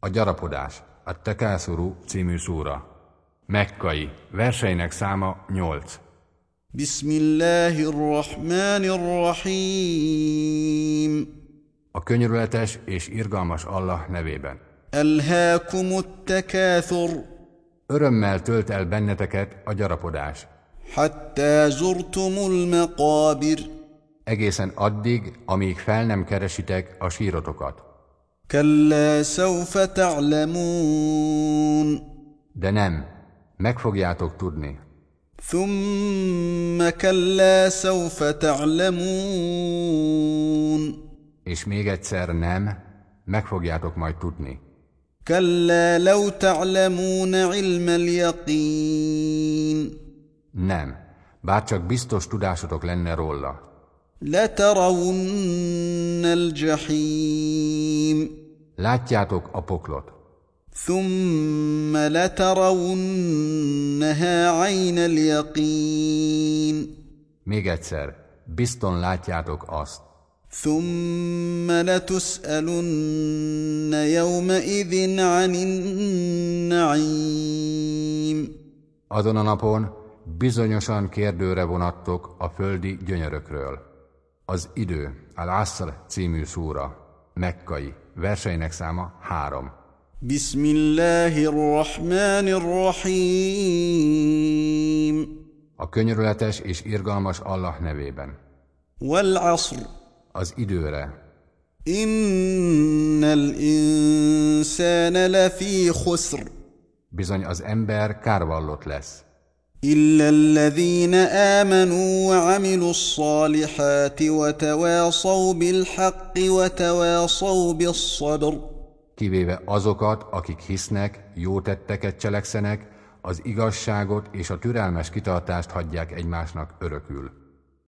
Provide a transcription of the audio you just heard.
A gyarapodás, a Tekászorú című szóra. Mekkai, verseinek száma 8. Bismillahirrahmanirrahim. A könyörületes és irgalmas Allah nevében. Elhákumut tekáthur. Örömmel tölt el benneteket a gyarapodás. Hatta zurtumul meqabir. Egészen addig, amíg fel nem keresitek a sírotokat. كلا سوف تعلمون De nem, meg fogjátok tudni. ثم كلا سوف تعلمون És még egyszer nem, meg fogjátok majd tudni. كلا لو تعلمون علم اليقين Nem, bár csak biztos tudásotok lenne róla. لترون الجحيم Látjátok a poklot, ثم لترونها عين اليقين még egyszer, bizton látjátok azt. ثم لتسالن يومئذ عن النعيم Azon a napon bizonyosan kérdőre vonattok a földi gyönyörökről. Az idő, Al-Asr című szúra, Mekkai. Verseinek száma 3. Bismillahirrahmanirrahim. A könyörületes és irgalmas Allah nevében. Wal asr. Az időre. Innal insana lafi khusr. Bizony az ember kárvallott lesz. الا الذين امنوا وعملوا الصالحات وتواصوا بالحق وتواصوا بالصبر kivéve azokat, akik hisznek, jó tetteket cselekszenek, az igazságot és a türelmes kitartást hagyják egymásnak örökül.